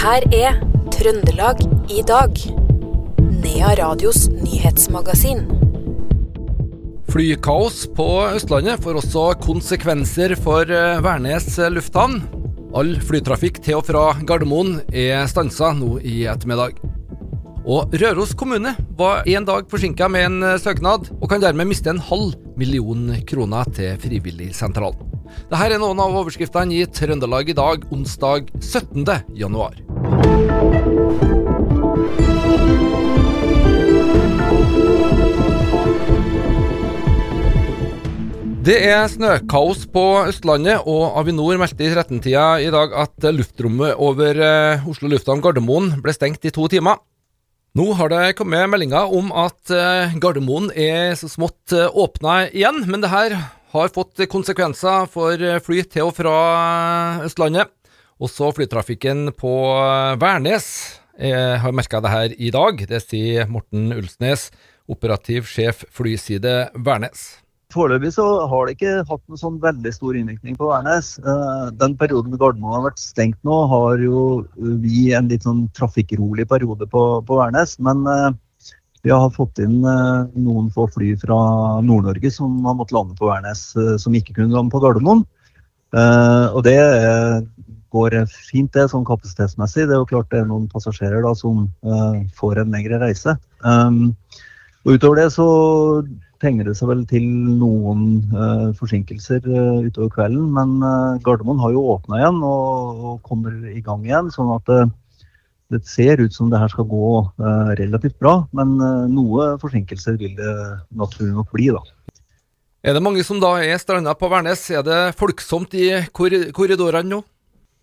her er Trøndelag i dag. Nea Radios nyhetsmagasin. Flykaos på Østlandet får også konsekvenser for eh, Værnes lufthavn. All flytrafikk til og fra Gardermoen er stansa nå i ettermiddag. Og Røros kommune var en dag forsinka med en eh, søknad, og kan dermed miste en halv million kroner til Frivilligsentralen. Dette er noen av overskriftene i Trøndelag i dag, onsdag 17. januar. Det er snøkaos på Østlandet, og Avinor meldte i 13-tida i dag at luftrommet over eh, Oslo lufthavn Gardermoen ble stengt i to timer. Nå har det kommet meldinger om at eh, Gardermoen er så smått eh, åpna igjen, men det her har fått konsekvenser for fly til og fra Østlandet. Også flytrafikken på Værnes Jeg har merka det her i dag. Det sier Morten Ulsnes, operativ sjef flyside Værnes. Foreløpig så har det ikke hatt noen sånn veldig stor innvirkning på Værnes. Eh, den perioden Gardermoen har vært stengt nå, har jo vi en litt sånn trafikkrolig periode på, på Værnes. Men eh, vi har fått inn eh, noen få fly fra Nord-Norge som har måttet lande på Værnes, som ikke kunne lande på Gardermoen. Og det går fint, det, sånn kapasitetsmessig. Det er jo klart det er noen passasjerer da som får en lengre reise. Og utover det så tegner det seg vel til noen uh, forsinkelser uh, utover kvelden. Men uh, Gardermoen har jo åpna igjen og, og, kommer i gang igjen. Sånn at det ser ut som det her skal gå relativt bra. Men noe forsinkelser vil det naturlig nok bli, da. Er det mange som da er stranda på Værnes? Er det folksomt i korridorene nå?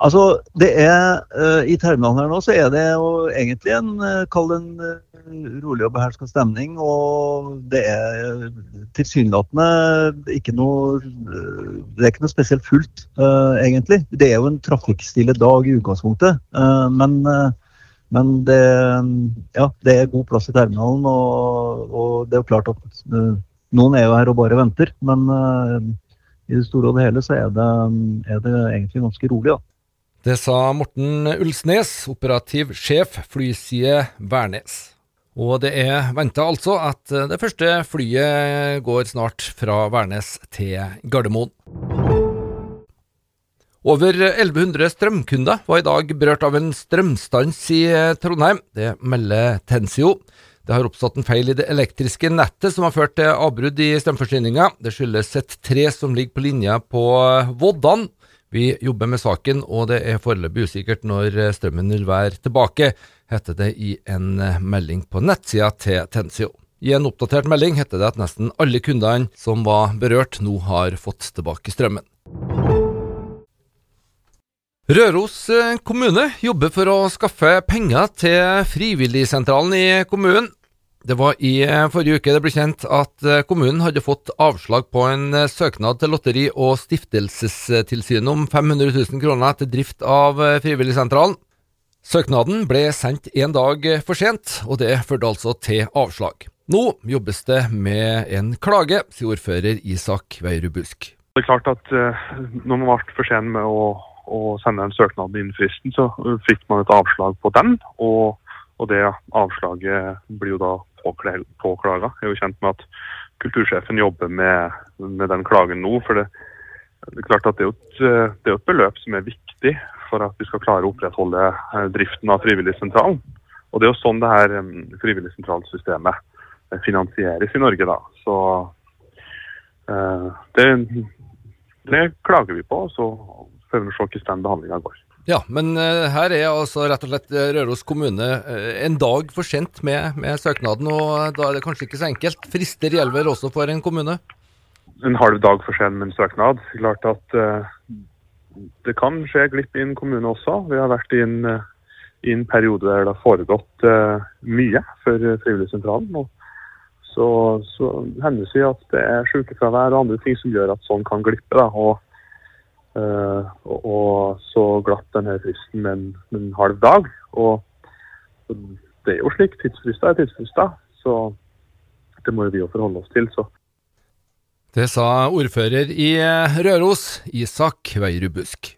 Altså, det er uh, I terminalen her nå så er det jo egentlig en uh, kall en uh, rolig og beherska stemning. Og det er tilsynelatende ikke noe Det er ikke noe spesielt fullt, egentlig. Det er jo en trafikkstille dag i utgangspunktet. men men det, ja, det er god plass i terminalen, og, og det er jo klart at noen er jo her og bare venter. Men i det store og det hele så er det, er det egentlig ganske rolig. da. Det sa Morten Ulsnes, operativ sjef flyside Værnes. Og det er venta altså at det første flyet går snart fra Værnes til Gardermoen. Over 1100 strømkunder var i dag berørt av en strømstans i Trondheim. Det melder Tensio. Det har oppstått en feil i det elektriske nettet som har ført til avbrudd i strømforsyninga. Det skyldes et tre som ligger på linja på Voddan. Vi jobber med saken, og det er foreløpig usikkert når strømmen vil være tilbake, heter det i en melding på nettsida til Tensio. I en oppdatert melding heter det at nesten alle kundene som var berørt, nå har fått tilbake strømmen. Røros kommune jobber for å skaffe penger til Frivilligsentralen i kommunen. Det var i eh, forrige uke det ble kjent at eh, kommunen hadde fått avslag på en eh, søknad til Lotteri- og stiftelsestilsynet om 500 000 kroner til drift av Frivilligsentralen. Søknaden ble sendt en dag for sent, og det førte altså til avslag. Nå jobbes det med en klage, sier ordfører Isak Veierud Busk. Det er klart at når man ble for sen med å, å sende en søknad innen fristen, så fikk man et avslag på den. og og det avslaget blir jo da påklaga. Jeg er jo kjent med at kultursjefen jobber med, med den klagen nå. for det, det, er klart at det er, et, det er et beløp som er viktig for at vi skal klare å opprettholde eh, driften av Frivilligsentralen. Og det er jo sånn det her Frivilligsentralsystemet eh, finansieres i Norge, da. Så uh, det, det, klager vi på, så får vi se hvordan den behandlinga går. Ja, men uh, her er altså rett og slett eh, Røros kommune uh, en dag for sent med, med, søknaden, og da er det kanskje ikke så enkelt. Frister gjelder også for en kommune? En halv dag for sent med en søknad. Klart at uh, det kan skje glipp i en kommune også. Vi har vært i en, i en periode der det har foregått mye for Frivilligsentralen. og så, så hender det seg at det er sykefravær og andre ting som gjør at sånn kan glippe. Da. og Uh, og, og, så glatt denne fristen med en, en halv dag. Og, det er jo slik. Tidsfrister er tidsfrister. Så det må jo vi jo forholde oss til. så. Det sa ordfører i Røros, Isak Veierud Busk.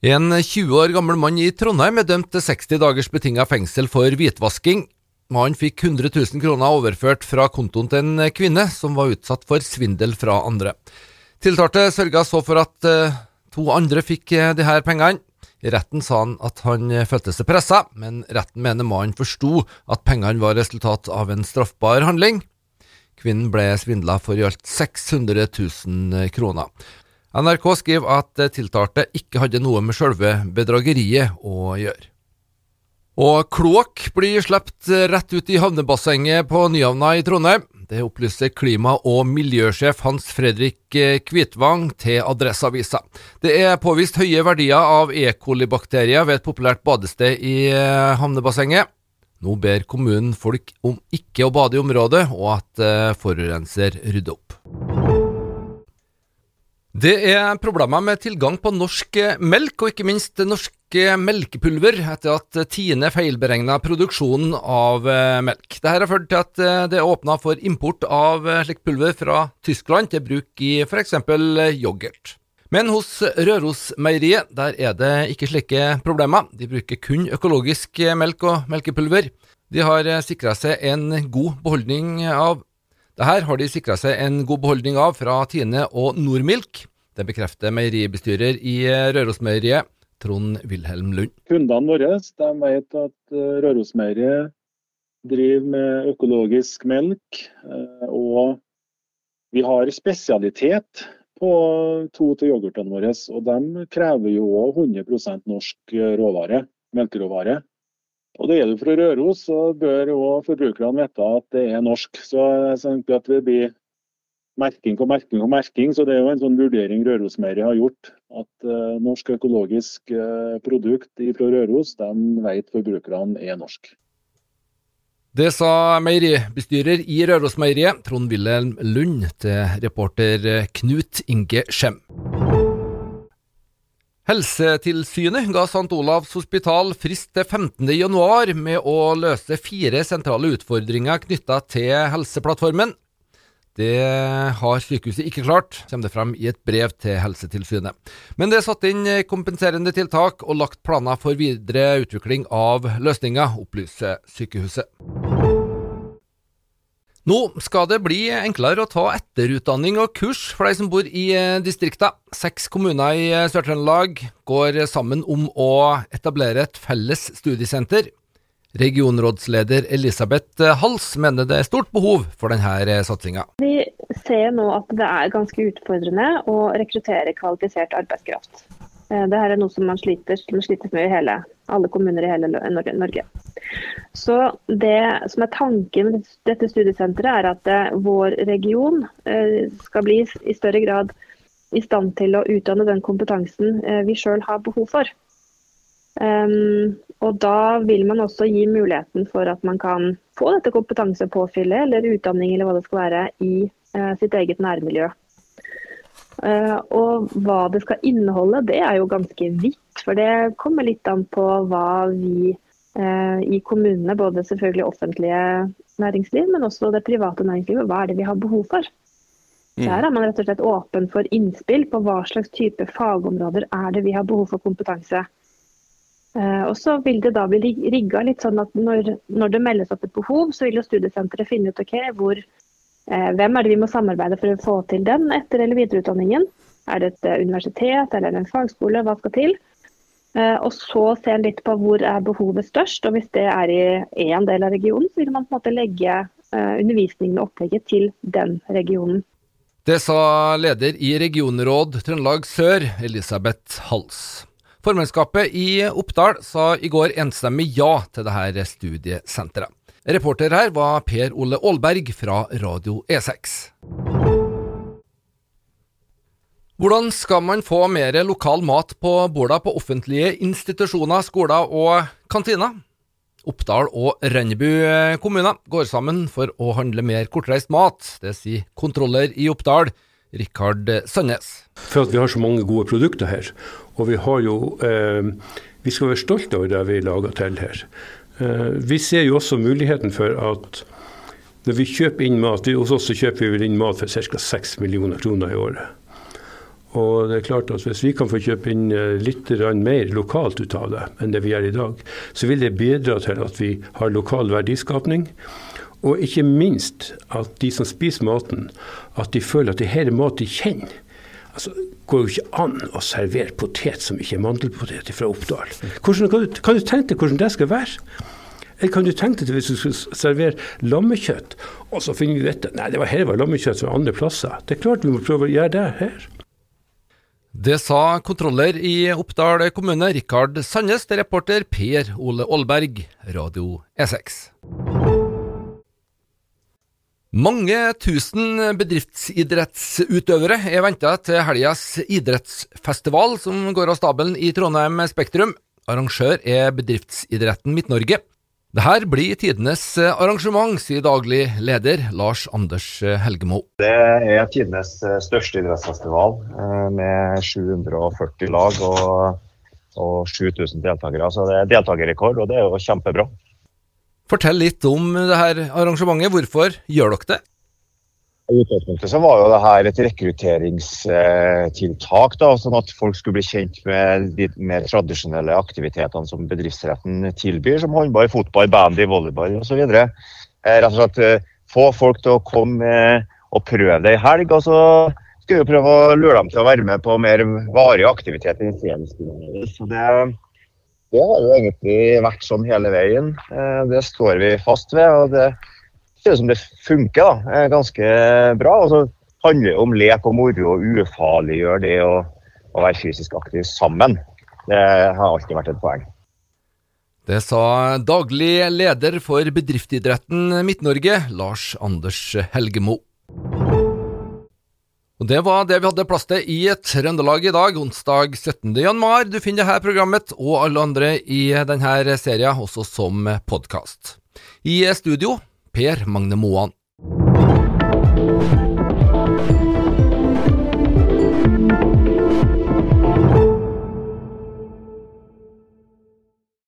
En 20 år gammel mann i Trondheim er dømt til 60 dagers betinga fengsel for hvitvasking. Mannen fikk 100 000 kroner overført fra kontoen til en kvinne som var utsatt for svindel fra andre. Tiltalte sørga så for at uh, to andre fikk uh, de her pengene. I retten sa han at han uh, følte seg pressa, men retten mener mannen forsto at pengene var resultat av en straffbar handling. Kvinnen ble svindla for i alt 600 000 kroner. NRK skriver at tiltalte ikke hadde noe med selve bedrageriet å gjøre. Og kloakk blir sluppet rett ut i havnebassenget på Nyhavna i Trondheim. Det opplyser klima- og miljøsjef Hans Fredrik Kvitvang til Adresseavisa. Det er påvist høye verdier av E. coli-bakterier ved et populært badested i havnebassenget. Nå ber kommunen folk om ikke å bade i området, og at forurenser rydder opp. Det er problemer med tilgang på norsk melk, og ikke minst norsk melkepulver, etter at Tine feilberegna produksjonen av melk. Dette har ført til at det er åpna for import av slikt pulver fra Tyskland til bruk i f.eks. yoghurt. Men hos Rørosmeieriet der er det ikke slike problemer. De bruker kun økologisk melk og melkepulver. De har sikra seg en god beholdning av dette har de sikra seg en god beholdning av fra Tine og Nordmilk. Det bekrefter meieribestyrer i Rørosmeieriet, Trond Wilhelm Lund. Kundene våre de vet at Rørosmeieriet driver med økologisk melk. Og vi har spesialitet på to av yoghurtene våre. Og de krever jo òg 100% norsk råvare, melkeråvare. Og det gjelder for Røros, så bør òg forbrukerne vite at det er norsk. Så jeg tenker at det blir merking på merking på merking. Så det er jo en sånn vurdering Rørosmeieriet har gjort. At uh, norsk økologisk uh, produkt fra Røros, de vet forbrukerne er norsk. Det sa meieribestyrer i Rørosmeieriet, Trond Wilhelm Lund, til reporter Knut Inge Skjem. Helsetilsynet ga St. Olavs hospital frist til 15.1 med å løse fire sentrale utfordringer knytta til Helseplattformen. Det har sykehuset ikke klart, kommer det frem i et brev til Helsetilsynet. Men det er satt inn kompenserende tiltak og lagt planer for videre utvikling av løsninger, opplyser sykehuset. Nå skal det bli enklere å ta etterutdanning og kurs for de som bor i distrikta. Seks kommuner i Sør-Trøndelag går sammen om å etablere et felles studiesenter. Regionrådsleder Elisabeth Hals mener det er stort behov for denne satsinga. Vi ser nå at det er ganske utfordrende å rekruttere kvalifisert arbeidskraft. Dette er noe som man sliter, man sliter med i hele, alle kommuner i hele Norge. Så Det som er tanken med dette studiesenteret, er at vår region skal bli i større grad i stand til å utdanne den kompetansen vi sjøl har behov for. Um, og Da vil man også gi muligheten for at man kan få dette kompetansepåfyllet eller utdanning eller hva det skal være i sitt eget nærmiljø. Og Hva det skal inneholde, det er jo ganske vidt. For det kommer litt an på hva vi uh, i kommunene, både selvfølgelig offentlige næringsliv, men også det private næringslivet, hva er det vi har behov for. Mm. Der er man rett og slett åpen for innspill på hva slags type fagområder er det vi har behov for kompetanse. Uh, og så vil det da bli rigga litt sånn at når, når, det meldes opp et behov, så vil jo studiesenteret finne ut ok, hvor, uh, hvem er det vi må samarbeide for å få til den etter- eller videreutdanningen. Er det et universitet eller en fagskole, hva skal til? Og så se litt på hvor er behovet størst. og Hvis det er i én del av regionen, så vil man på en måte legge undervisningen og opplegget til den regionen. Det sa leder i regionråd Trøndelag Sør, Elisabeth Hals. Formannskapet i Oppdal sa i går enstemmig ja til dette studiesenteret. Reporter her var Per Ole Aalberg fra Radio E6. Hvordan skal man få mer lokal mat på borda på offentlige institusjoner, skoler og kantiner? Oppdal og Rennebu kommuner går sammen for å handle mer kortreist mat. Det sier kontroller i Oppdal, Rikard Sandnes. For at vi har så mange gode produkter her. Og vi har jo eh, Vi skal være stolte over det vi lager til her. Eh, vi ser jo også muligheten for at når vi kjøper inn mat Hos oss kjøper vi inn mat for ca. 6 millioner kroner i året. Og det er klart at Hvis vi kan få kjøpe inn eh, litt mer lokalt ut av det enn det vi gjør i dag, så vil det bidra til at vi har lokal verdiskapning. Og ikke minst at de som spiser maten, at de føler at det her er mat de kjenner. Altså, det går jo ikke an å servere potet som ikke er mandelpotet fra Oppdal. Hvordan, kan, du, kan du tenke deg hvordan det skal være? Eller kan du tenke deg hvis du skulle servere lammekjøtt, og så finner vi ut at det var her var lammekjøtt fra andre plasser. Det er klart vi må prøve å gjøre det her. Det sa kontroller i Oppdal kommune, Rikard Sandnes, til reporter Per Ole Aalberg, Radio E6. Mange tusen bedriftsidrettsutøvere er venta til helgas idrettsfestival som går av stabelen i Trondheim Spektrum. Arrangør er Bedriftsidretten Midt-Norge. Dette blir tidenes arrangement, sier daglig leder Lars Anders Helgemo. Det er tidenes største idrettsfestival eh, med 740 lag og, og 7000 deltakere. Så det er deltakerrekord, og det er jo kjempebra. Fortell litt om det her arrangementet. Hvorfor gjør dere det? I utgangspunktet så var jo det her et rekrutteringstiltak, da, sånn at folk skulle bli kjent med de mer tradisjonelle aktivitetene som bedriftsretten tilbyr, som håndball, fotball, bandy, volleyball osv. Eh, rett og slett eh, få folk til å komme og prøve det i helg. og så skal vi prøve å lure dem til å være med på mer varig aktivitet i. Så det det har jo egentlig vært sånn hele veien. Eh, det står vi fast ved. og Det ser ut som det funker da, eh, ganske bra. Og så handler det om lek og moro og ufarliggjøre det å, å være fysisk aktiv sammen. Det har alltid vært et poeng. Det sa daglig leder for bedriftsidretten Midt-Norge, Lars Anders Helgemo. Og Det var det vi hadde plass til i Trøndelag i dag, onsdag 17. januar. Du finner dette programmet og alle andre i denne serien også som podkast. I studio Per Magne Moan.